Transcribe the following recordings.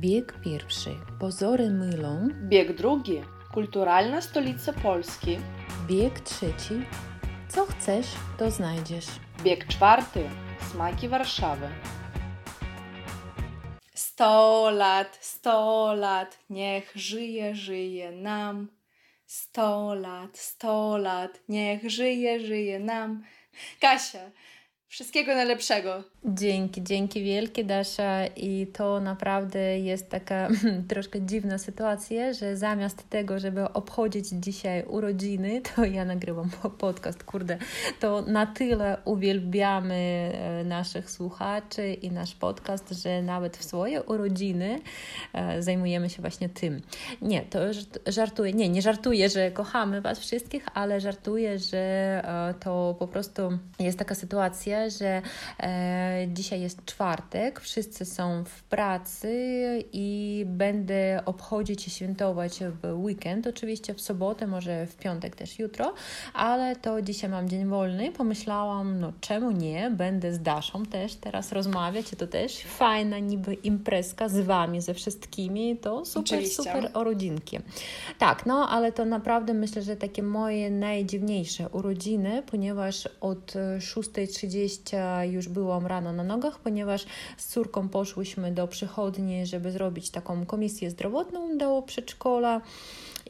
Bieg pierwszy. Pozory mylą. Bieg drugi. Kulturalna stolica Polski. Bieg trzeci. Co chcesz, to znajdziesz. Bieg czwarty. Smaki Warszawy. Sto lat, sto lat, niech żyje, żyje nam. Sto lat, sto lat, niech żyje, żyje nam. Kasia, wszystkiego najlepszego. Dzięki, dzięki wielkie Dasza i to naprawdę jest taka troszkę dziwna sytuacja, że zamiast tego, żeby obchodzić dzisiaj urodziny, to ja nagrywam podcast, kurde, to na tyle uwielbiamy e, naszych słuchaczy i nasz podcast, że nawet w swoje urodziny e, zajmujemy się właśnie tym. Nie, to żartuję, nie, nie żartuję, że kochamy Was wszystkich, ale żartuję, że e, to po prostu jest taka sytuacja, że Dzisiaj jest czwartek, wszyscy są w pracy i będę obchodzić i świętować w weekend, oczywiście w sobotę, może w piątek też jutro, ale to dzisiaj mam dzień wolny. Pomyślałam, no czemu nie, będę z Daszą też teraz rozmawiać i to też fajna niby imprezka z Wami, ze wszystkimi, to super, oczywiście. super urodzinki. Tak, no ale to naprawdę myślę, że takie moje najdziwniejsze urodziny, ponieważ od 6.30 już byłam rano na nogach, ponieważ z córką poszłyśmy do przychodni, żeby zrobić taką komisję zdrowotną do przedszkola.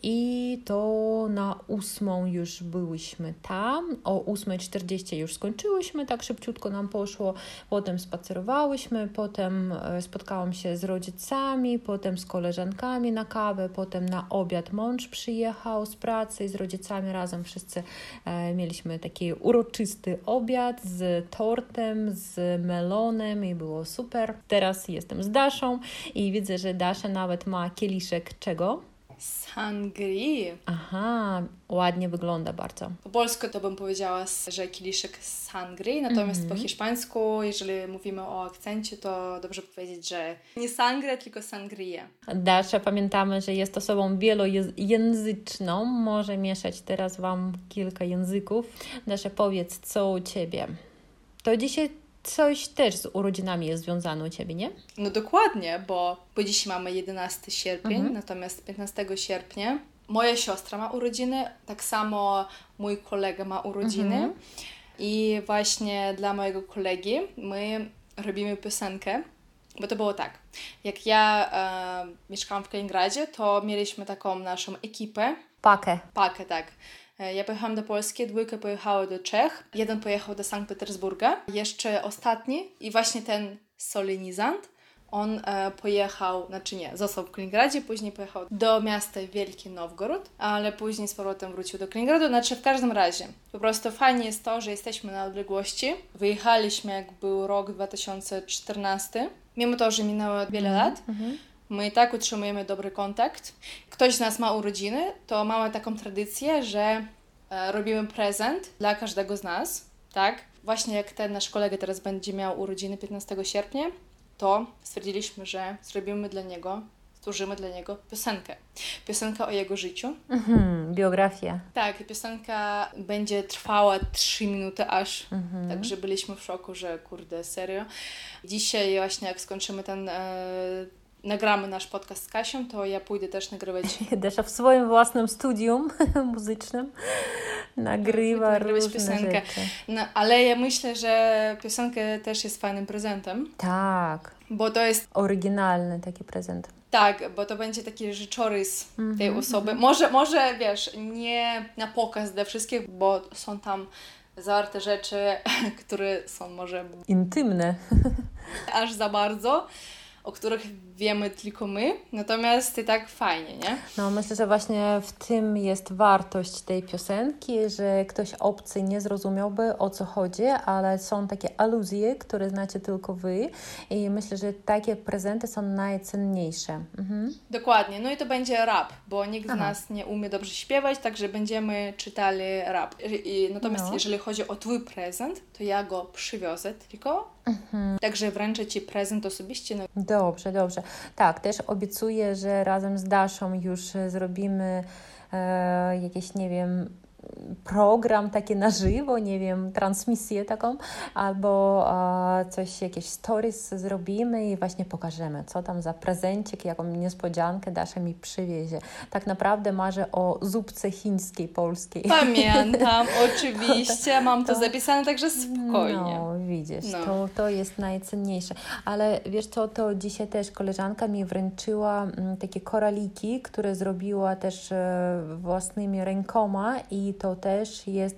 I to na ósmą już byłyśmy tam. O 8.40 już skończyłyśmy, tak szybciutko nam poszło. Potem spacerowałyśmy, potem e, spotkałam się z rodzicami, potem z koleżankami na kawę, potem na obiad mąż przyjechał z pracy i z rodzicami razem wszyscy e, mieliśmy taki uroczysty obiad z tortem, z melonem i było super. Teraz jestem z Daszą i widzę, że Dasza nawet ma kieliszek czego? Sangrii. Aha, ładnie wygląda bardzo. Po polsku to bym powiedziała, że kieliszek sangrii, natomiast mm -hmm. po hiszpańsku, jeżeli mówimy o akcencie, to dobrze powiedzieć, że nie sangre, tylko sangria. Dasza, pamiętamy, że jest osobą wielojęzyczną, może mieszać teraz Wam kilka języków. Dasza, powiedz, co u Ciebie? To dzisiaj coś też z urodzinami jest związane u Ciebie, nie? No dokładnie, bo, bo dziś mamy 11 sierpień, mhm. natomiast 15 sierpnia moja siostra ma urodziny, tak samo mój kolega ma urodziny. Mhm. I właśnie dla mojego kolegi my robimy piosenkę, bo to było tak. Jak ja e, mieszkałam w Kaliningradzie, to mieliśmy taką naszą ekipę. Pakę. Pakę, tak. E, ja pojechałam do Polski, dwójka pojechała do Czech, jeden pojechał do Sankt Petersburga, jeszcze ostatni i właśnie ten solenizant, on e, pojechał, znaczy nie, został w Kaliningradzie, później pojechał do miasta Wielki Nowgorod, ale później z powrotem wrócił do Kaliningradu. Znaczy w każdym razie, po prostu fajnie jest to, że jesteśmy na odległości. Wyjechaliśmy jak był rok 2014, mimo to, że minęło wiele mm -hmm. lat. Mm -hmm My i tak utrzymujemy dobry kontakt. Ktoś z nas ma urodziny, to mamy taką tradycję, że e, robimy prezent dla każdego z nas, tak? Właśnie jak ten nasz kolega teraz będzie miał urodziny 15 sierpnia, to stwierdziliśmy, że zrobimy dla niego, stworzymy dla niego piosenkę. Piosenkę o jego życiu. Mhm, biografię. Tak, piosenka będzie trwała 3 minuty aż, mhm. także byliśmy w szoku, że kurde, serio. Dzisiaj właśnie jak skończymy ten... E, nagramy nasz podcast z Kasią, to ja pójdę też nagrywać. Desza w swoim własnym studium muzycznym nagrywa nagrywać różne piosenkę. Rzeczy. No, ale ja myślę, że piosenka też jest fajnym prezentem. Tak. Bo to jest... Oryginalny taki prezent. Tak, bo to będzie taki życiorys mm -hmm, tej mhm, osoby. Mm -hmm. Może, może, wiesz, nie na pokaz dla wszystkich, bo są tam zawarte rzeczy, które są może... Intymne. Aż za bardzo o których wiemy tylko my, natomiast i tak fajnie, nie? No myślę, że właśnie w tym jest wartość tej piosenki, że ktoś obcy nie zrozumiałby o co chodzi, ale są takie aluzje, które znacie tylko Wy i myślę, że takie prezenty są najcenniejsze. Mhm. Dokładnie, no i to będzie rap, bo nikt Aha. z nas nie umie dobrze śpiewać, także będziemy czytali rap. I, natomiast no. jeżeli chodzi o Twój prezent, to ja go przywiozę tylko Mhm. Także wręczę Ci prezent osobiście. No. Dobrze, dobrze. Tak, też obiecuję, że razem z Daszą już e, zrobimy e, jakieś, nie wiem, program taki na żywo, nie wiem, transmisję taką, albo coś, jakieś stories zrobimy i właśnie pokażemy, co tam za prezencik, jaką niespodziankę Dasza mi przywiezie. Tak naprawdę marzę o zupce chińskiej, polskiej. Pamiętam, oczywiście, mam to, to zapisane, także spokojnie. No, widzisz, no. To, to jest najcenniejsze. Ale wiesz co, to dzisiaj też koleżanka mi wręczyła mm, takie koraliki, które zrobiła też e, własnymi rękoma i to też jest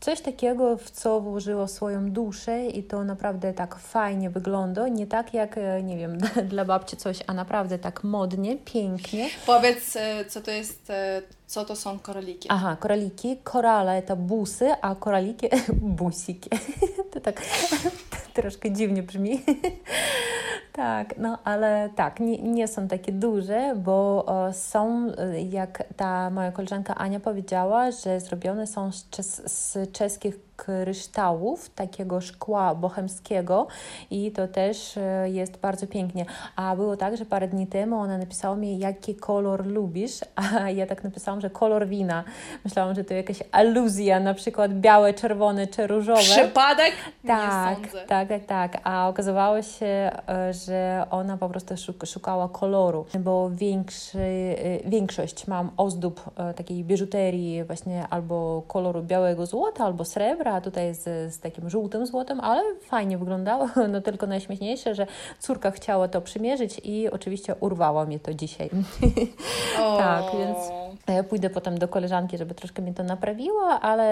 coś takiego, w co włożyło swoją duszę i to naprawdę tak fajnie wygląda, nie tak jak, e, nie wiem, dla babci coś, a naprawdę tak modnie, pięknie. Powiedz, e, co to jest, co to są koraliki? Aha, koraliki, korale to busy, a koraliki busiki. to tak troszkę dziwnie brzmi. Tak, no ale tak, nie, nie są takie duże, bo są, jak ta moja koleżanka Ania powiedziała, że zrobione są z, z czeskich kryształów, takiego szkła bohemskiego i to też e, jest bardzo pięknie. A było tak, że parę dni temu ona napisała mi, jaki kolor lubisz, a ja tak napisałam, że kolor wina. Myślałam, że to jakaś aluzja, na przykład białe, czerwone czy różowe. Przypadek? Tak, tak, tak, tak. A okazywało się, e, że ona po prostu szukała koloru, bo większy, e, większość mam ozdób takiej biżuterii właśnie albo koloru białego złota, albo srebra, a tutaj z, z takim żółtym złotem, ale fajnie wyglądało. No tylko najśmieszniejsze, że córka chciała to przymierzyć i oczywiście urwała mnie to dzisiaj. tak, więc ja pójdę potem do koleżanki, żeby troszkę mi to naprawiła, ale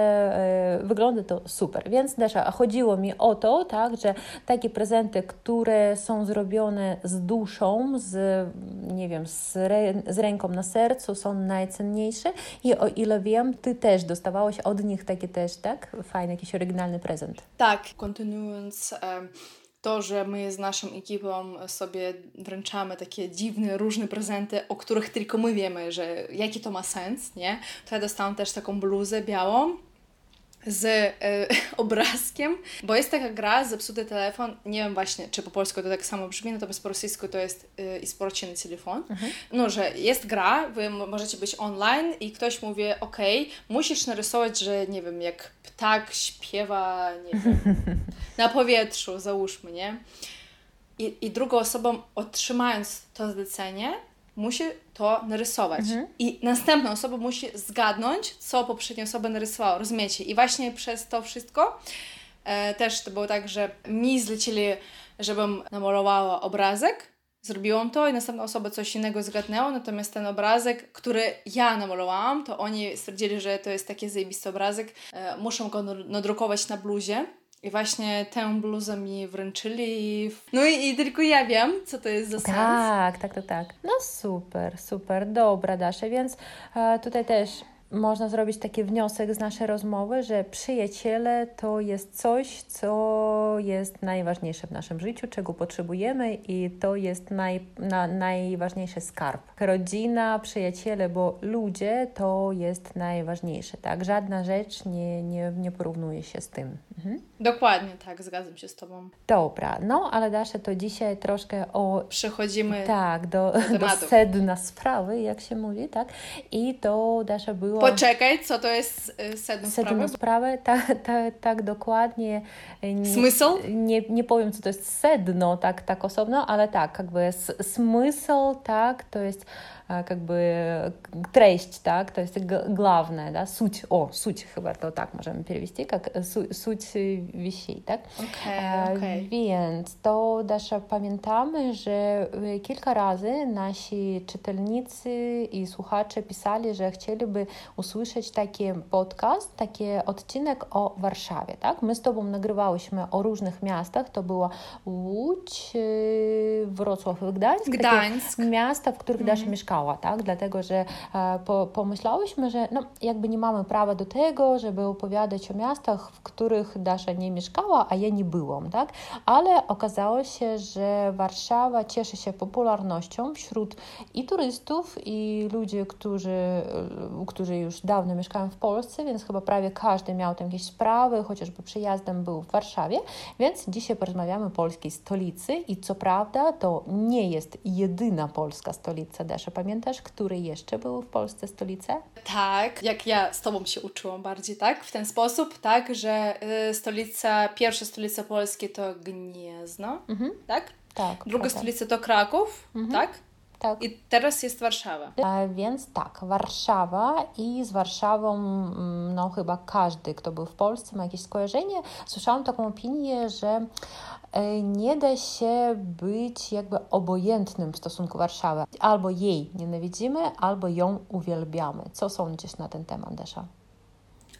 e, wygląda to super. Więc Desza, chodziło mi o to, tak, że takie prezenty, które są zrobione z duszą, z, nie wiem, z, re, z ręką na sercu, są najcenniejsze i o ile wiem, Ty też dostawałaś od nich takie też, tak? Fajny, jakiś oryginalny prezent. Tak, kontynuując to, że my z naszą ekipą sobie wręczamy takie dziwne, różne prezenty, o których tylko my wiemy, że jaki to ma sens, nie? To ja dostałam też taką bluzę białą, z y, obrazkiem, bo jest taka gra Zepsuty telefon, nie wiem właśnie, czy po polsku to tak samo brzmi, natomiast po rosyjsku to jest e, y, Isporczony telefon. Mhm. No, że jest gra, wy możecie być online i ktoś mówi, ok, musisz narysować, że nie wiem, jak ptak śpiewa, nie wiem, na powietrzu, załóżmy, nie? I, i drugą osobą otrzymając to zlecenie, musi to narysować. Mhm. I następna osoba musi zgadnąć, co poprzednia osoba narysowała, rozumiecie? I właśnie przez to wszystko e, też to było tak, że mi zlecili, żebym namalowała obrazek, zrobiłam to i następna osoba coś innego zgadnęła, natomiast ten obrazek, który ja namalowałam, to oni stwierdzili, że to jest taki zajebisty obrazek, e, muszę go nadrukować na bluzie i właśnie tę bluzę mi wręczyli. No i, i, tylko ja wiem, co to jest za sens. Tak, tak, tak, tak. No super, super. Dobra, Dasze, więc e, tutaj też można zrobić taki wniosek z naszej rozmowy, że przyjaciele to jest coś, co jest najważniejsze w naszym życiu, czego potrzebujemy i to jest naj, na, najważniejszy skarb. Rodzina, przyjaciele, bo ludzie to jest najważniejsze, tak? Żadna rzecz nie, nie, nie porównuje się z tym. Mhm. Dokładnie, tak, zgadzam się z Tobą. Dobra, no ale Dasze, to dzisiaj troszkę o... Przechodzimy tak, do, do, do sedna sprawy, jak się mówi, tak? I to, Dasza, było... Poczekaj, co to jest sedno, sedno sprawy? Sedno sprawy, tak, tak, tak dokładnie. Nie, Smysł? Nie, nie powiem, co to jest sedno, tak, tak osobno, ale tak, jakby smysł, tak, to jest как бы treść, tak, to jest главное, да, суть, о, суть chyba to tak możemy перевести, как суть wisi, tak? Okay, okay. Więc to też pamiętamy, że kilka razy nasi czytelnicy i słuchacze pisali, że chcieliby usłyszeć taki podcast, taki odcinek o Warszawie, tak? My z Tobą nagrywałyśmy o różnych miastach, to była Łódź, Wrocław, Gdańsk, Gdańsk. miasta, w których mm. Dasza mieszkała tak? Dlatego, że e, po, pomyślałyśmy, że no, jakby nie mamy prawa do tego, żeby opowiadać o miastach, w których Dasza nie mieszkała, a ja nie byłam, tak? Ale okazało się, że Warszawa cieszy się popularnością wśród i turystów, i ludzi, którzy, którzy już dawno mieszkają w Polsce, więc chyba prawie każdy miał tam jakieś sprawy, chociażby przyjazdem był w Warszawie, więc dzisiaj porozmawiamy o polskiej stolicy i co prawda to nie jest jedyna polska stolica. Dasza, pamiętasz, które jeszcze były w Polsce stolice? Tak, jak ja z Tobą się uczyłam bardziej, tak? W ten sposób, tak, że y, stolica, pierwsza stolica Polski to Gniezno, mhm. tak? Tak. Druga tak. stolica to Kraków, mhm. tak? Tak. I teraz jest Warszawa. E, więc tak, Warszawa i z Warszawą, mm, no chyba każdy, kto był w Polsce, ma jakieś skojarzenie. Słyszałam taką opinię, że e, nie da się być jakby obojętnym w stosunku Warszawy. Albo jej nienawidzimy, albo ją uwielbiamy. Co sądzisz na ten temat, Desza?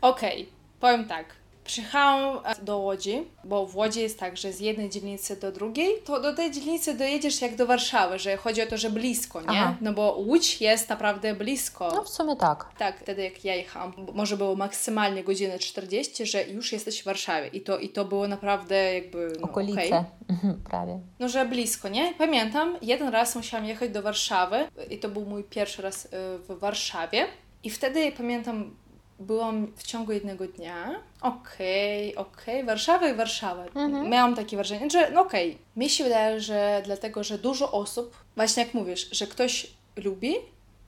Okej, okay, powiem tak. Przyjechałam e, do Łodzi, bo w Łodzi jest tak, że z jednej dzielnicy do drugiej, to do tej dzielnicy dojedziesz jak do Warszawy, że chodzi o to, że blisko, nie? Aha. No bo Łódź jest naprawdę blisko. No w sumie tak. Tak, wtedy jak ja jechałam, może było maksymalnie godzinę 40, że już jesteś w Warszawie i to, i to było naprawdę jakby... No, Okolice, okay. prawie. No, że blisko, nie? Pamiętam, jeden raz musiałam jechać do Warszawy i to był mój pierwszy raz y, w Warszawie i wtedy pamiętam byłam w ciągu jednego dnia. Okej, okay, okej, okay. Warszawa i Warszawa. Mhm. Miałam takie wrażenie, że no okej, okay. mi się wydaje, że dlatego, że dużo osób, właśnie jak mówisz, że ktoś lubi,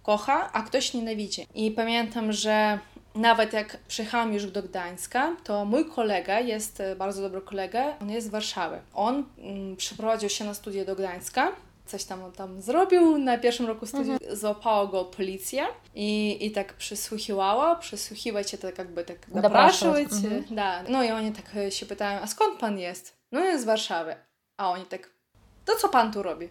kocha, a ktoś nienawidzi. I pamiętam, że nawet jak przyjechałam już do Gdańska, to mój kolega jest bardzo dobry kolega, on jest z Warszawy. On mm, przeprowadził się na studia do Gdańska coś tam tam zrobił. Na pierwszym roku studiów mhm. złapała go policja i, i tak przysłuchiwała, przysłuchiwać się tak jakby tak zapraszać. Mhm. Da. No i oni tak się pytają, a skąd pan jest? No jest z Warszawy. A oni tak, to co pan tu robi?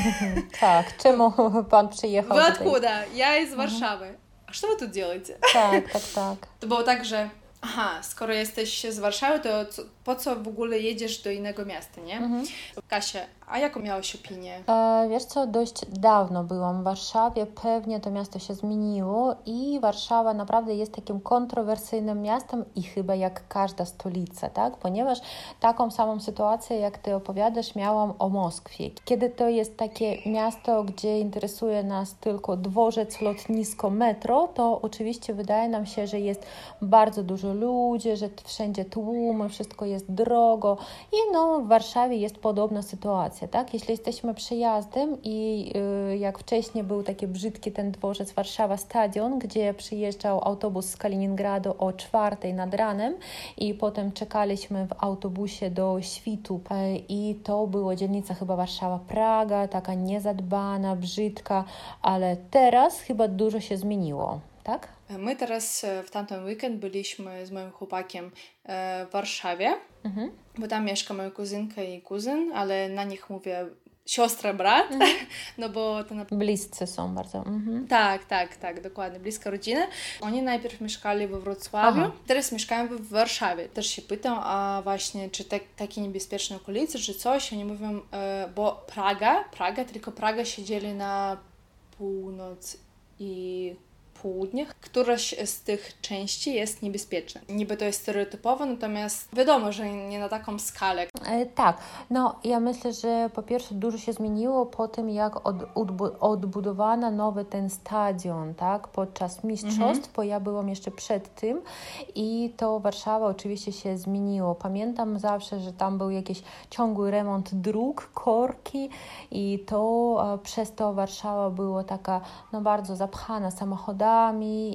tak, czemu pan przyjechał Вы откуда? Ja jest z mhm. Warszawy. A co wy tu делаете? Tak, tak, tak. To było tak, że aha, skoro jesteś z Warszawy, to co, po co w ogóle jedziesz do innego miasta, nie? Mhm. Kasia, a jaką miałeś opinię? E, wiesz co, dość dawno byłam w Warszawie, pewnie to miasto się zmieniło i Warszawa naprawdę jest takim kontrowersyjnym miastem i chyba jak każda stolica, tak? Ponieważ taką samą sytuację, jak Ty opowiadasz, miałam o Moskwie. Kiedy to jest takie miasto, gdzie interesuje nas tylko dworzec, lotnisko, metro, to oczywiście wydaje nam się, że jest bardzo dużo ludzi, że wszędzie tłumy, wszystko jest drogo i no w Warszawie jest podobna sytuacja, tak? Jeśli jesteśmy przyjazdem i y, jak wcześniej był taki brzydki ten dworzec Warszawa Stadion, gdzie przyjeżdżał autobus z Kaliningradu o czwartej nad ranem i potem czekaliśmy w autobusie do świtu i to była dzielnica chyba Warszawa-Praga, taka niezadbana, brzydka, ale teraz chyba dużo się zmieniło, tak? My teraz w tamten weekend byliśmy z moim chłopakiem w Warszawie, mhm. bo tam mieszka moja kuzynka i kuzyn, ale na nich mówię siostra, brat, mhm. no bo to na... Bliscy są bardzo. Mhm. Tak, tak, tak, dokładnie, bliska rodzina. Oni najpierw mieszkali we Wrocławiu, Aha. teraz mieszkają w Warszawie. Też się pytam, a właśnie, czy te, takie niebezpieczne okolice, czy coś, oni mówią, e, bo Praga, Praga, tylko Praga się dzieli na północ i południe, któraś z tych części jest niebezpieczna. Niby to jest stereotypowe, natomiast wiadomo, że nie na taką skalę. E, tak, no ja myślę, że po pierwsze dużo się zmieniło po tym, jak od, odbudowano nowy ten stadion, tak, podczas mistrzostw, mhm. bo ja byłam jeszcze przed tym i to Warszawa oczywiście się zmieniło. Pamiętam zawsze, że tam był jakiś ciągły remont dróg, korki i to przez to Warszawa była taka no bardzo zapchana samochodami,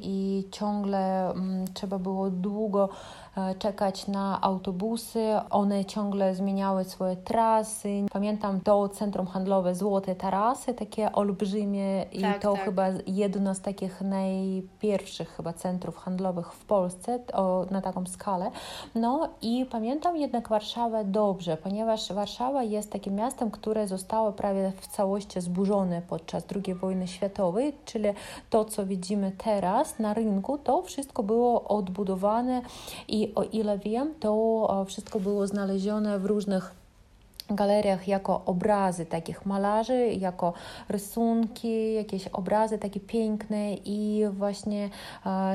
i ciągle mm, trzeba było długo E, czekać na autobusy. One ciągle zmieniały swoje trasy. Pamiętam to centrum handlowe Złote Tarasy, takie olbrzymie i tak, to tak. chyba jedno z takich najpierwszych chyba centrów handlowych w Polsce o, na taką skalę. No i pamiętam jednak Warszawę dobrze, ponieważ Warszawa jest takim miastem, które zostało prawie w całości zburzone podczas II wojny światowej, czyli to, co widzimy teraz na rynku, to wszystko było odbudowane i o ile wiem, to wszystko było znalezione w różnych galeriach jako obrazy takich malarzy, jako rysunki, jakieś obrazy takie piękne i właśnie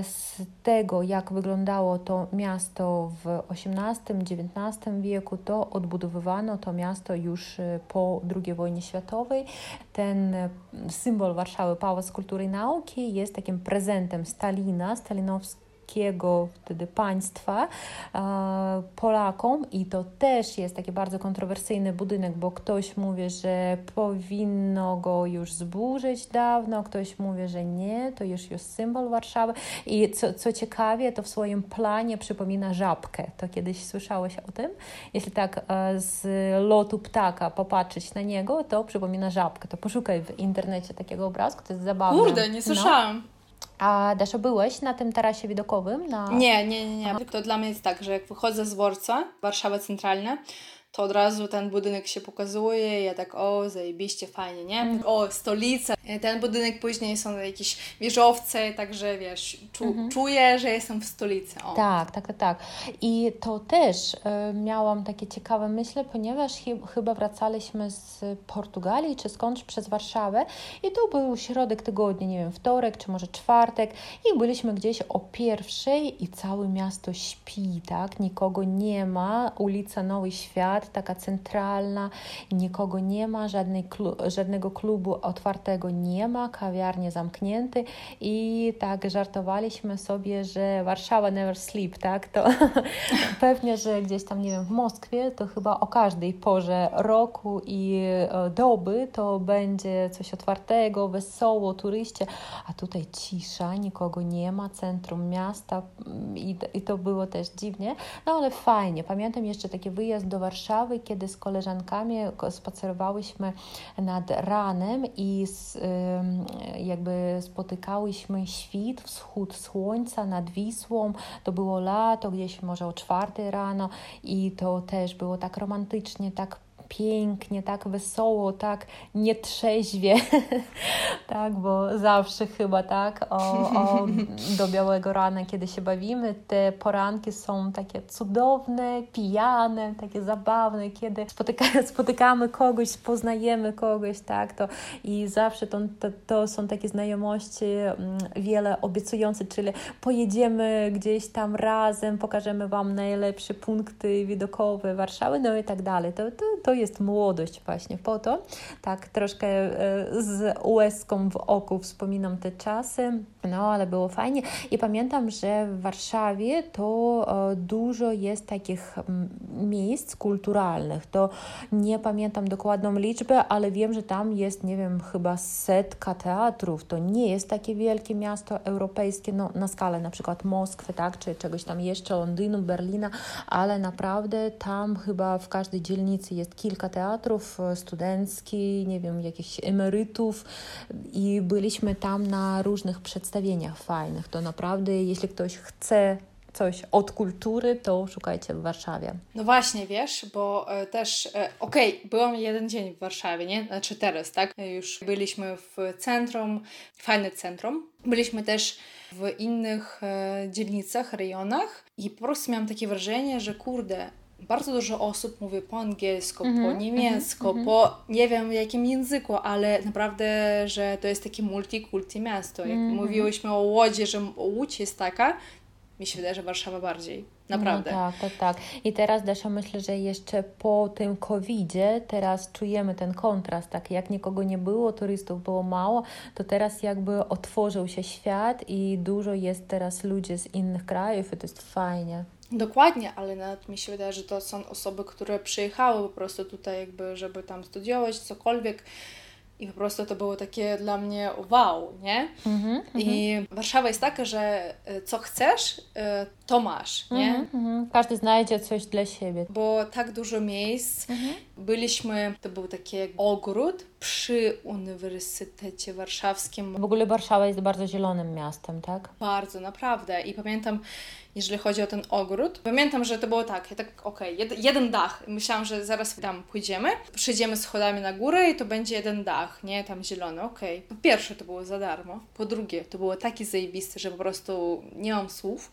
z tego, jak wyglądało to miasto w XVIII-XIX wieku, to odbudowywano to miasto już po II wojnie światowej. Ten symbol Warszawy, Pałac Kultury i Nauki jest takim prezentem Stalina, stalinowskim polskiego wtedy państwa e, Polakom i to też jest taki bardzo kontrowersyjny budynek, bo ktoś mówi, że powinno go już zburzyć dawno, ktoś mówi, że nie, to już jest symbol Warszawy i co, co ciekawie, to w swoim planie przypomina żabkę. To kiedyś słyszałeś o tym? Jeśli tak e, z lotu ptaka popatrzeć na niego, to przypomina żabkę. To poszukaj w internecie takiego obrazku, to jest zabawne. Kurde, nie no. słyszałam. No. A Dasza, byłeś na tym tarasie widokowym? Na... Nie, nie, nie, nie. To dla mnie jest tak, że jak wychodzę z dworca, Warszawa Centralna, to od razu ten budynek się pokazuje, ja tak, o, zajebiście, fajnie, nie? Mm. O, stolica. E, ten budynek później są jakieś wieżowce, także wiesz, czu, -hmm. czuję, że jestem w stolicy. O. Tak, tak, tak, tak. I to też y, miałam takie ciekawe myśli, ponieważ ch chyba wracaliśmy z Portugalii czy skądś przez Warszawę i to był środek tygodnia, nie wiem, wtorek czy może czwartek i byliśmy gdzieś o pierwszej i całe miasto śpi, tak? Nikogo nie ma, ulica Nowy Świat, taka centralna, nikogo nie ma, żadnej żadnego klubu otwartego nie ma, kawiarnie zamknięte i tak żartowaliśmy sobie, że Warszawa never sleep, tak? To pewnie, że gdzieś tam, nie wiem, w Moskwie to chyba o każdej porze roku i e, doby to będzie coś otwartego, wesoło, turyście, a tutaj cisza, nikogo nie ma, centrum miasta mm, i, i to było też dziwnie, no ale fajnie. Pamiętam jeszcze taki wyjazd do Warszawy, Warszawy, kiedy z koleżankami spacerowałyśmy nad ranem i z, jakby spotykałyśmy świt, wschód słońca nad Wisłą. To było lato, gdzieś może o czwartej rano i to też było tak romantycznie, tak pięknie, tak wesoło, tak nietrzeźwie, tak, bo zawsze chyba tak o, o, do białego rana, kiedy się bawimy, te poranki są takie cudowne, pijane, takie zabawne, kiedy spotyka, spotykamy kogoś, poznajemy kogoś, tak, to i zawsze to, to, to są takie znajomości mm, wiele obiecujące, czyli pojedziemy gdzieś tam razem, pokażemy Wam najlepsze punkty widokowe Warszawy, no i tak dalej. To, to, to jest młodość właśnie po to. Tak, troszkę e, z łezką w oku wspominam te czasy, no ale było fajnie. I pamiętam, że w Warszawie to e, dużo jest takich miejsc kulturalnych. To nie pamiętam dokładną liczbę, ale wiem, że tam jest, nie wiem, chyba setka teatrów. To nie jest takie wielkie miasto europejskie, no, na skalę na przykład Moskwy, tak, czy czegoś tam jeszcze, Londynu, Berlina, ale naprawdę tam chyba w każdej dzielnicy jest kilka teatrów e, studenckich, nie wiem, jakichś emerytów i byliśmy tam na różnych przedstawieniach fajnych. To naprawdę, jeśli ktoś chce coś od kultury, to szukajcie w Warszawie. No właśnie, wiesz, bo e, też, e, okej, okay, byłam jeden dzień w Warszawie, nie? Znaczy teraz, tak? Już byliśmy w centrum, fajne centrum. Byliśmy też w innych dzielnicach, rejonach i po prostu miałam takie wrażenie, że kurde, bardzo dużo osób mówi po angielsku, mm -hmm, po mhm, niemiecku, mm -hmm. po nie wiem jakim języku, ale naprawdę, że to jest takie multikulti miasto. Jak mm -hmm. mówiłyśmy o Łodzi, że Łódź jest taka, mi się wydaje, że Warszawa bardziej. Naprawdę. No tak, tak, tak. I teraz Dasza myślę, że jeszcze po tym covidzie teraz czujemy ten kontrast, tak jak nikogo nie było, turystów było mało, to teraz jakby otworzył się świat i dużo jest teraz ludzi z innych krajów i to jest fajnie. Dokładnie, ale nawet mi się wydaje, że to są osoby, które przyjechały po prostu tutaj, jakby, żeby tam studiować cokolwiek. I po prostu to było takie dla mnie wow, nie? Mm-hmm, I mm-hmm. Warszawa jest taka, że e, co chcesz, e, to masz, nie? Mm-hmm, Każdy znajdzie coś dla siebie. Bo tak dużo miejsc. Mhm. Byliśmy, to był taki ogród przy Uniwersytecie Warszawskim. W ogóle Warszawa jest bardzo zielonym miastem, tak? Bardzo, naprawdę. I pamiętam, jeżeli chodzi o ten ogród. Pamiętam, że to było tak, ja tak okej, okay, jed, jeden dach. Myślałam, że zaraz tam pójdziemy, przejdziemy schodami na górę i to będzie jeden dach, nie? Tam zielony, okej. Okay. Po pierwsze to było za darmo, po drugie to było takie zajebiste, że po prostu nie mam słów.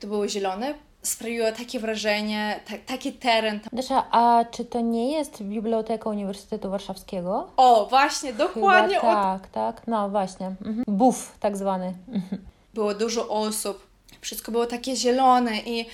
To było zielone, sprawiło takie wrażenie, ta, taki teren. Dasza, a czy to nie jest Biblioteka Uniwersytetu Warszawskiego? O, właśnie, dokładnie Chyba tak, tak, no właśnie. Mhm. BUF tak zwany. Mhm. Było dużo osób, wszystko było takie zielone i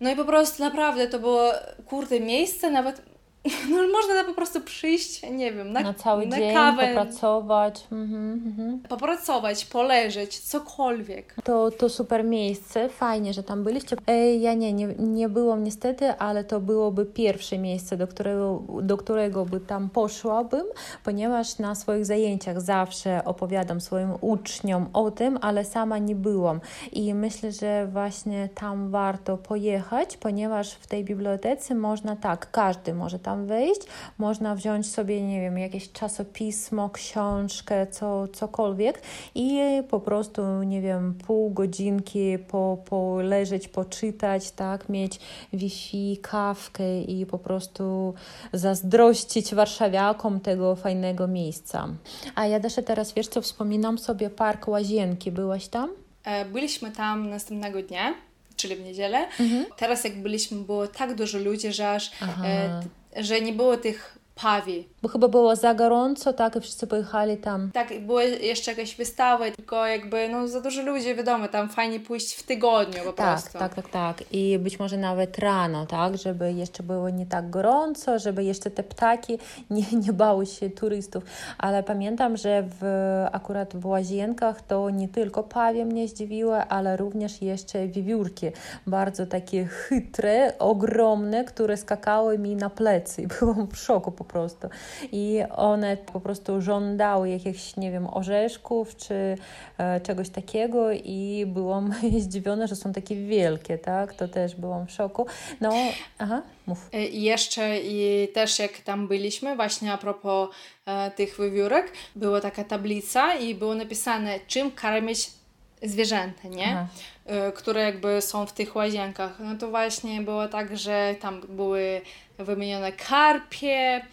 no i po prostu naprawdę to było, kurde, miejsce nawet no można tam po prostu przyjść, nie wiem, na, na cały na dzień, kawę, popracować. Mhm, mhm. popracować, poleżeć, cokolwiek. To, to super miejsce, fajnie, że tam byliście. E, ja nie, nie, nie byłam niestety, ale to byłoby pierwsze miejsce, do którego, do którego by tam poszłabym, ponieważ na swoich zajęciach zawsze opowiadam swoim uczniom o tym, ale sama nie byłam. I myślę, że właśnie tam warto pojechać, ponieważ w tej bibliotece można tak, każdy może tam tam wejść. Można wziąć sobie, nie wiem, jakieś czasopismo, książkę, co, cokolwiek i po prostu, nie wiem, pół godzinki po, poleżeć, poczytać, tak, mieć Wi-Fi, kawkę i po prostu zazdrościć warszawiakom tego fajnego miejsca. A ja też teraz, wiesz co, wspominam sobie Park Łazienki. Byłaś tam? E, byliśmy tam następnego dnia czyli w niedzielę. Mhm. Teraz jak byliśmy, było tak dużo ludzi, że aż e, że nie było tych pawi. Bo chyba było za gorąco, tak, i wszyscy pojechali tam. Tak, były jeszcze jakieś wystawy, tylko jakby, no za dużo ludzi, wiadomo, tam fajnie pójść w tygodniu po tak, prostu. Tak, tak, tak. I być może nawet rano, tak, żeby jeszcze było nie tak gorąco, żeby jeszcze te ptaki nie, nie bały się turystów. Ale pamiętam, że w, akurat w Łazienkach to nie tylko pawie mnie zdziwiły, ale również jeszcze wiewiórki. Bardzo takie chytre, ogromne, które skakały mi na plecy. Byłam w szoku po prostu. I one po prostu żądały jakichś, nie wiem, orzeszków czy e, czegoś takiego i byłam zdziwiona, że są takie wielkie, tak? To też byłam w szoku. No, aha, mów. E, I jeszcze i też jak tam byliśmy, właśnie a propos e, tych wywiórek, była taka tablica i było napisane, czym karmić zwierzęta, nie? Aha. E, które jakby są w tych łazienkach. No to właśnie było tak, że tam były wymienione karpie,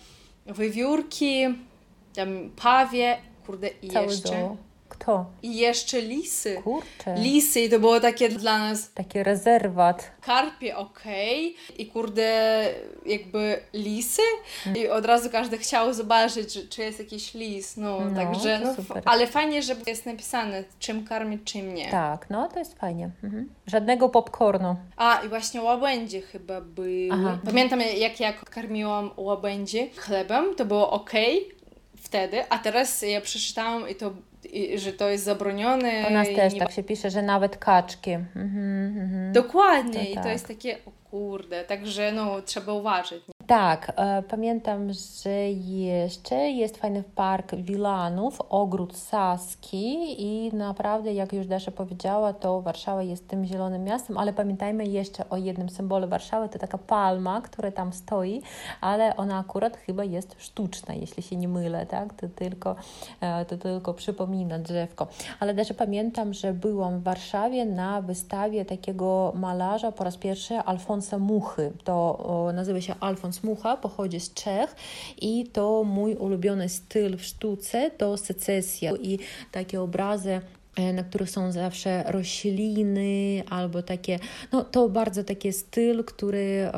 wywiórki, tam pawie, kurde i Cały jeszcze... Kto? I jeszcze lisy. Kurczę. Lisy i to było takie dla nas... Taki rezerwat. Karpie okej okay. i kurde jakby lisy mm. i od razu każdy chciał zobaczyć, czy, czy jest jakiś lis. No, no także, no, ale fajnie, że jest napisane, czym karmić, czym nie. Tak, no to jest fajnie. Mhm. Żadnego popcornu. A, i właśnie łabędzie chyba były. Aha. Pamiętam, jak ja karmiłam łabędzie chlebem, to było ok wtedy, a teraz ja przeczytałam i to i, że to jest zabronione. U nas też nie... tak się pisze, że nawet kaczki. Mhm, mhm. Dokładnie, to i tak. to jest takie, o kurde, także no, trzeba uważać. Tak, e, pamiętam, że jeszcze jest fajny park Wilanów, ogród Saski i naprawdę, jak już Dasza powiedziała, to Warszawa jest tym zielonym miastem, ale pamiętajmy jeszcze o jednym symbolu Warszawy, to taka palma, która tam stoi, ale ona akurat chyba jest sztuczna, jeśli się nie mylę, tak? To tylko, e, to tylko przypomina drzewko. Ale też pamiętam, że byłam w Warszawie na wystawie takiego malarza po raz pierwszy Alfonsa Muchy. To nazywa się Alfons Smucha pochodzi z Czech i to mój ulubiony styl w sztuce to secesja i takie obrazy na których są zawsze rośliny albo takie, no to bardzo taki styl, który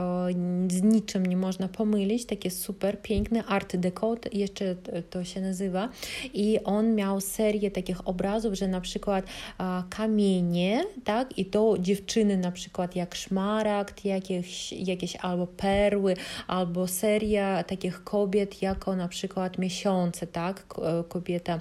z niczym nie można pomylić, takie super piękny art deco, jeszcze to się nazywa. I on miał serię takich obrazów, że na przykład kamienie, tak, i to dziewczyny na przykład jak szmaragd, jakieś, jakieś albo perły, albo seria takich kobiet jako na przykład miesiące, tak, kobieta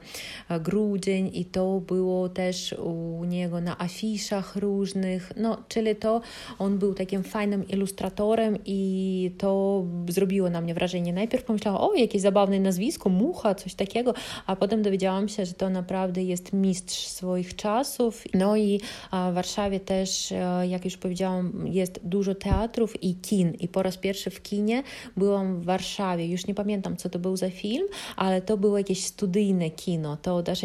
grudzień i to było też u niego na afiszach różnych, no, czyli to on był takim fajnym ilustratorem i to zrobiło na mnie wrażenie. Najpierw pomyślałam, o, jakieś zabawne nazwisko, Mucha, coś takiego, a potem dowiedziałam się, że to naprawdę jest mistrz swoich czasów. No i w Warszawie też, e, jak już powiedziałam, jest dużo teatrów i kin i po raz pierwszy w kinie byłam w Warszawie. Już nie pamiętam, co to był za film, ale to było jakieś studyjne kino. To też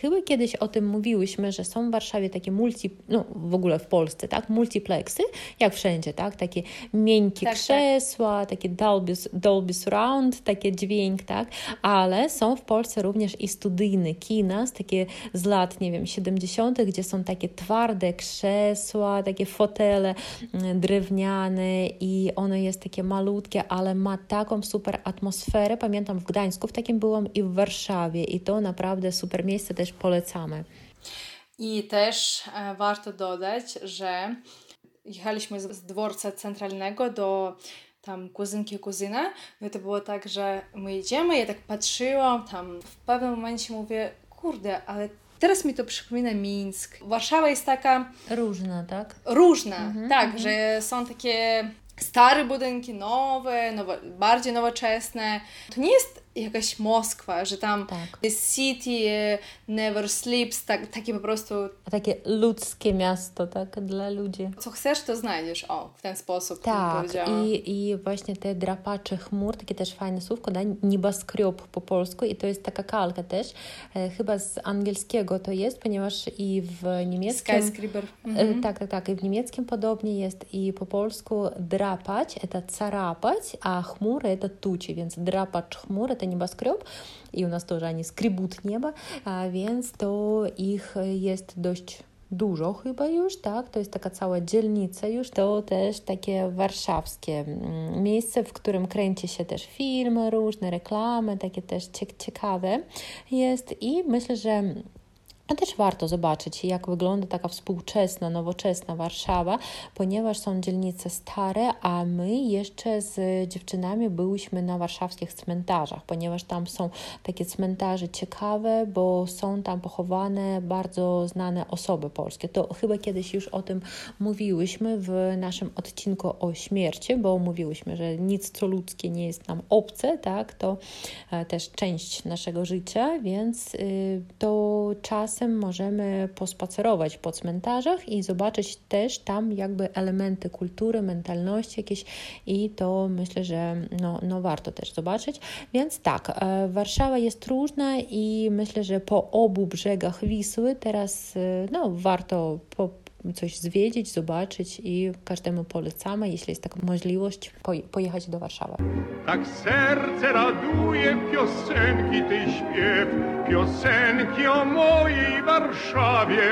chyba kiedyś o tym mówiłam, mówiłyśmy, że są w Warszawie takie multi, no w ogóle w Polsce, tak, multiplexy, jak wszędzie, tak, takie miękkie tak, tak. krzesła, tak. takie Dolby, Dolby Surround, takie dźwięk, tak, ale są w Polsce również i studyjne kina, takie z lat, nie wiem, 70., gdzie są takie twarde krzesła, takie fotele mm, drewniane i ono jest takie malutkie, ale ma taką super atmosferę. Pamiętam w Gdańsku w takim byłam i w Warszawie i to naprawdę super miejsce też polecamy. I też e, warto dodać, że jechaliśmy z, dworca centralnego do tam kuzynki, kuzyna. No i to było tak, że my jedziemy, ja tak patrzyłam, tam w pewnym momencie mówię, kurde, ale teraz mi to przypomina Mińsk. Warszawa jest taka... Różna, tak? Różna, mhm, tak, mhm. że są takie stare budynki, nowe, nowe, bardziej nowoczesne. To nie jest jakaś Moskwa, że tam tak. the city never sleeps, tak, takie po prostu... Takie ludzkie miasto, tak, dla ludzi. Co chcesz, to znajdziesz, o, w ten sposób, tak, i, i właśnie te drapacze chmur, takie też fajne słówko, da, nieboskrob po polsku i to jest taka kalka też, e, chyba z angielskiego to jest, ponieważ i w niemieckim... Skyscraper. E, mhm. Tak, tak, tak, i w niemieckim podobnie jest i po polsku drapać, to carapać, a chmury to tuci, więc drapacz chmury to i u nas też ani skrybut nieba, a więc to ich jest dość dużo chyba już, tak? To jest taka cała dzielnica już, to też takie warszawskie mm, miejsce, w którym kręci się też filmy różne, reklamy, takie też ciekawe jest i myślę, że a też warto zobaczyć, jak wygląda taka współczesna, nowoczesna Warszawa, ponieważ są dzielnice stare, a my jeszcze z dziewczynami byłyśmy na warszawskich cmentarzach, ponieważ tam są takie cmentarze ciekawe, bo są tam pochowane bardzo znane osoby polskie. To chyba kiedyś już o tym mówiłyśmy w naszym odcinku o śmierci, bo mówiłyśmy, że nic co ludzkie nie jest nam obce, tak? To e, też część naszego życia, więc y, to czas czasem możemy pospacerować po cmentarzach i zobaczyć też tam jakby elementy kultury, mentalności jakieś i to myślę, że no, no warto też zobaczyć. Więc tak, e, Warszawa jest różna i myślę, że po obu brzegach Wisły teraz e, no, warto po, coś zwiedzić, zobaczyć i każdemu polecamy, jeśli jest taka możliwość, pojechać do Warszawy. Tak serce raduje piosenki tej śpiew, piosenki o mojej Warszawie.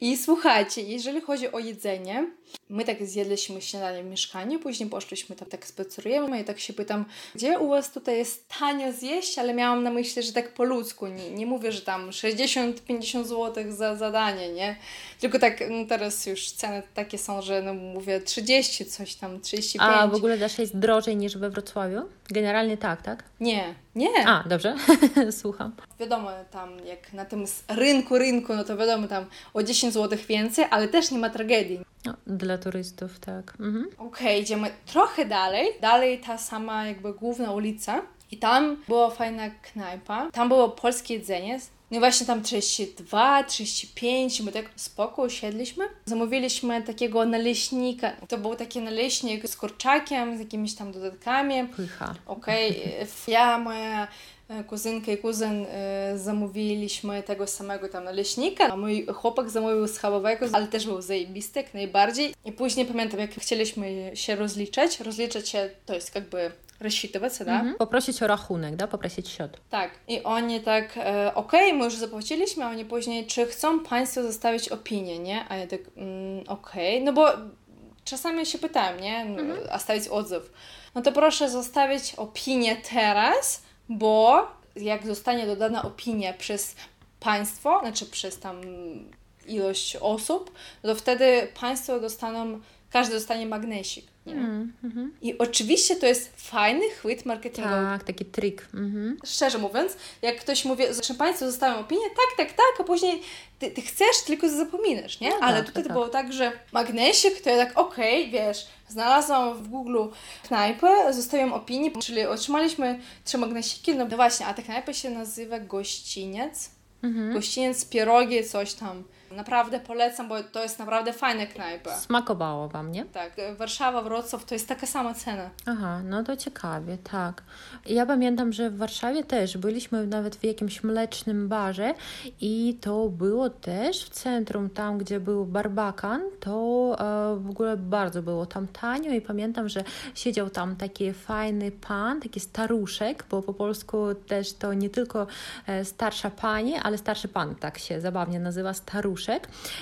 I słuchajcie, jeżeli chodzi o jedzenie, my tak zjedliśmy śniadanie w mieszkaniu, później poszliśmy tam tak spacerujemy i tak się pytam, gdzie u Was tutaj jest tanio zjeść, ale miałam na myśli, że tak po ludzku, nie, nie mówię, że tam 60-50 zł za zadanie, nie? Tylko tak no teraz już ceny takie są, że no mówię 30 coś tam, 35. A w ogóle dasz jest drożej niż we Wrocławiu? Generalnie tak, tak? Nie, nie. A, dobrze, słucham. Wiadomo, tam jak na tym rynku, rynku, no to wiadomo, tam o 10 zł więcej, ale też nie ma tragedii. No, dla turystów, tak. Mhm. Okej, okay, idziemy trochę dalej. Dalej ta sama jakby główna ulica. I tam była fajna knajpa. Tam było polskie jedzenie. No i właśnie tam 32, 35, my tak spoko usiedliśmy. Zamówiliśmy takiego naleśnika. To był taki naleśnik z kurczakiem, z jakimiś tam dodatkami. Pycha. Okej, okay. ja, moja kuzynka i kuzyn e, zamówiliśmy tego samego tam naleśnika, a mój chłopak zamówił schabowego, ale też był zajebisty jak najbardziej. I później pamiętam, jak chcieliśmy się rozliczać, rozliczać się to jest jakby рассчитываться, да? Mhm. Poprosić o rachunek, da? Poprosić счет. Tak. I oni tak, e, okej, okay, my już zapłaciliśmy, a oni później, czy chcą Państwo zostawić opinię, nie? A ja tak, mm, okej, okay. no bo czasami się pytałem, nie? Mhm. A stawić odzew. No to proszę zostawić opinię teraz, bo jak zostanie dodana opinia przez państwo, znaczy przez tam ilość osób, to wtedy państwo dostaną, każdy dostanie magnesik. Mm, mm-hmm. I oczywiście to jest fajny chwyt marketingowy. Tak, taki trik. Mm-hmm. Szczerze mówiąc, jak ktoś mówi, że Państwo zostawią opinię, tak, tak, tak, a później ty, ty chcesz, tylko zapominasz, nie? No Ale tak, tutaj to tak. było tak, że magnesik, to ja tak, okej, okay, wiesz, znalazłam w Google knajpę, zostawiam opinię, czyli otrzymaliśmy trzy magnesiki, no właśnie, a ta knajpa się nazywa Gościniec. Mm-hmm. Gościniec, pierogi, coś tam Naprawdę polecam, bo to jest naprawdę fajna knajpa. Smakowało Wam, nie? Tak, Warszawa, Wrocław to jest taka sama cena. Aha, no to ciekawie, tak. Ja pamiętam, że w Warszawie też byliśmy nawet w jakimś mlecznym barze i to było też w centrum, tam gdzie był Barbakan, to e, w ogóle bardzo było tam tanio i pamiętam, że siedział tam taki fajny pan, taki staruszek, bo po polsku też to nie tylko e, starsza pani, ale starszy pan, tak się zabawnie nazywa, staruszek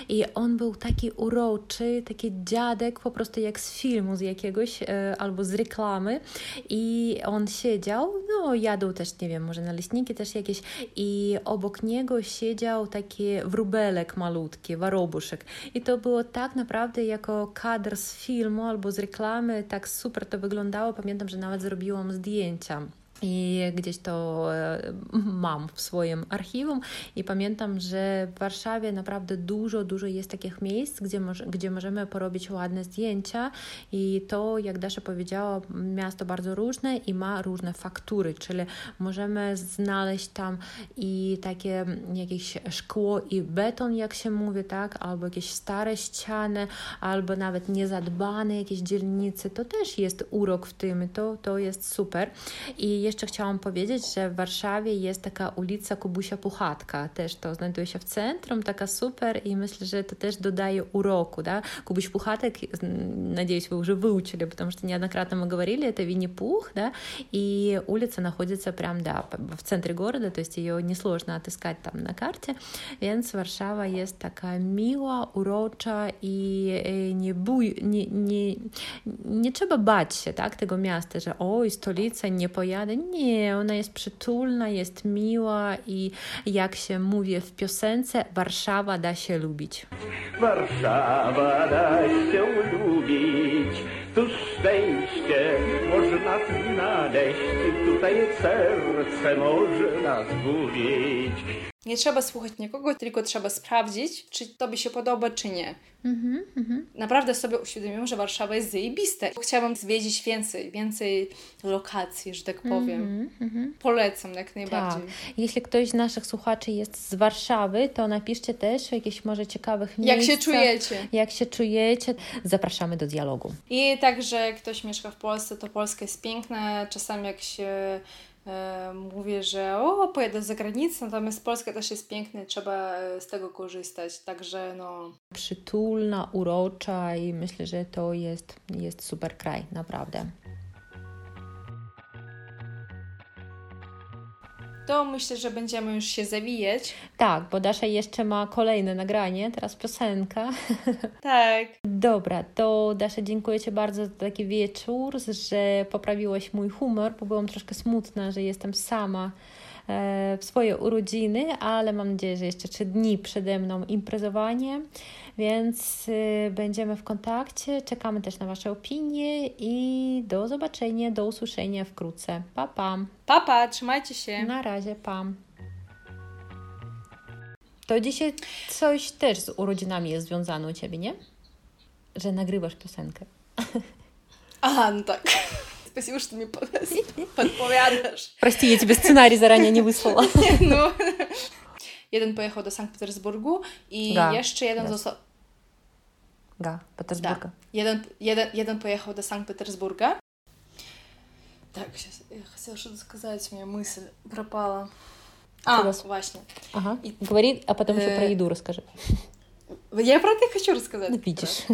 i on był taki uroczy, taki dziadek po prostu jak z filmu z jakiegoś e, albo z reklamy. I on siedział, no jadł też, nie wiem, może naleśniki też jakieś. I obok niego siedział taki wróbelek malutki, warobuszek i to było tak naprawdę jako kadr z filmu albo z reklamy, tak super to wyglądało, pamiętam, że nawet zrobiłam zdjęcia i gdzieś to e, mam w swoim archiwum. I pamiętam, że w Warszawie naprawdę dużo, dużo jest takich miejsc, gdzie, gdzie możemy porobić ładne zdjęcia. I to, jak Dasza powiedziała, miasto bardzo różne i ma różne faktury, czyli możemy znaleźć tam i takie jakieś szkło i beton, jak się mówi, tak, albo jakieś stare ściany, albo nawet niezadbane jakieś dzielnice, to też jest urok w tym, to, to jest super. I jeszcze chciałam powiedzieć, że w Warszawie jest taka ulica Kubusia Puchatka, też to znajduje się w centrum, taka super i myślę, że to też dodaje уроку, да. Кубыч Пухаток, надеюсь, вы уже выучили, потому что неоднократно мы говорили, это Винни-Пух, да, и улица находится прям, да, в центре города, то есть ее несложно отыскать там на карте, więc Warszawa jest taka miła, urocza i nie, bój, nie, nie, nie trzeba bać się tak, tego miasta, że oj, stolica, nie pojadę, nie, ona jest przytulna, jest miła i jak się mówi w piosence, Warszawa da się lubić. Warszawa da się lubić, tu szczęście można znaleźć, tutaj serce może nas budzić. Nie trzeba słuchać nikogo, tylko trzeba sprawdzić, czy to by się podoba, czy nie. Mm -hmm. Naprawdę sobie uświadomiłam, że Warszawa jest zajebista. Chciałabym zwiedzić więcej, więcej lokacji, że tak powiem. Mm -hmm. Polecam jak najbardziej. Tak. Jeśli ktoś z naszych słuchaczy jest z Warszawy, to napiszcie też o jakichś może ciekawych miejscach. Jak się czujecie. Jak się czujecie. Zapraszamy do dialogu. I także jak ktoś mieszka w Polsce, to Polska jest piękna. Czasami jak się mówię, że o, pojadę za granicę, natomiast Polska też jest piękna, trzeba e, z tego korzystać, także no... Przytulna, urocza i myślę, że to jest, jest super kraj, naprawdę. To myślę, że będziemy już się zawijać. Tak, bo Dasza jeszcze ma kolejne nagranie, teraz piosenka. Tak. Dobra, to Dasza dziękuję Ci bardzo za taki wieczór, że poprawiłaś mój humor, bo byłam troszkę smutna, że jestem sama w swoje urodziny, ale mam nadzieję, że jeszcze trzy dni przede mną imprezowanie, więc y, będziemy w kontakcie. Czekamy też na Wasze opinie i do zobaczenia, do usłyszenia wkrótce. Pa, pa. Pa, pa, trzymajcie się. Na razie, pam. To dzisiaj coś też z urodzinami jest związane u Ciebie, nie? Że nagrywasz piosenkę. Aha, no tak. Спасибо, что мне подpowiadasz. Прости, я тебе сценарий заранее не выслала. No. Jeden pojechał do Sankt Petersburgu i Ga. jeszcze jeden został... Ga, Petersburga. Da. Jeden, jeden, jeden pojechał do Sankt Petersburga. Так, сейчас я хотела что-то сказать, у меня мысль пропала. А, Класс. właśnie. Ага. И... Говори, а потом еще про еду расскажи. Я про это хочу рассказать. Видишь.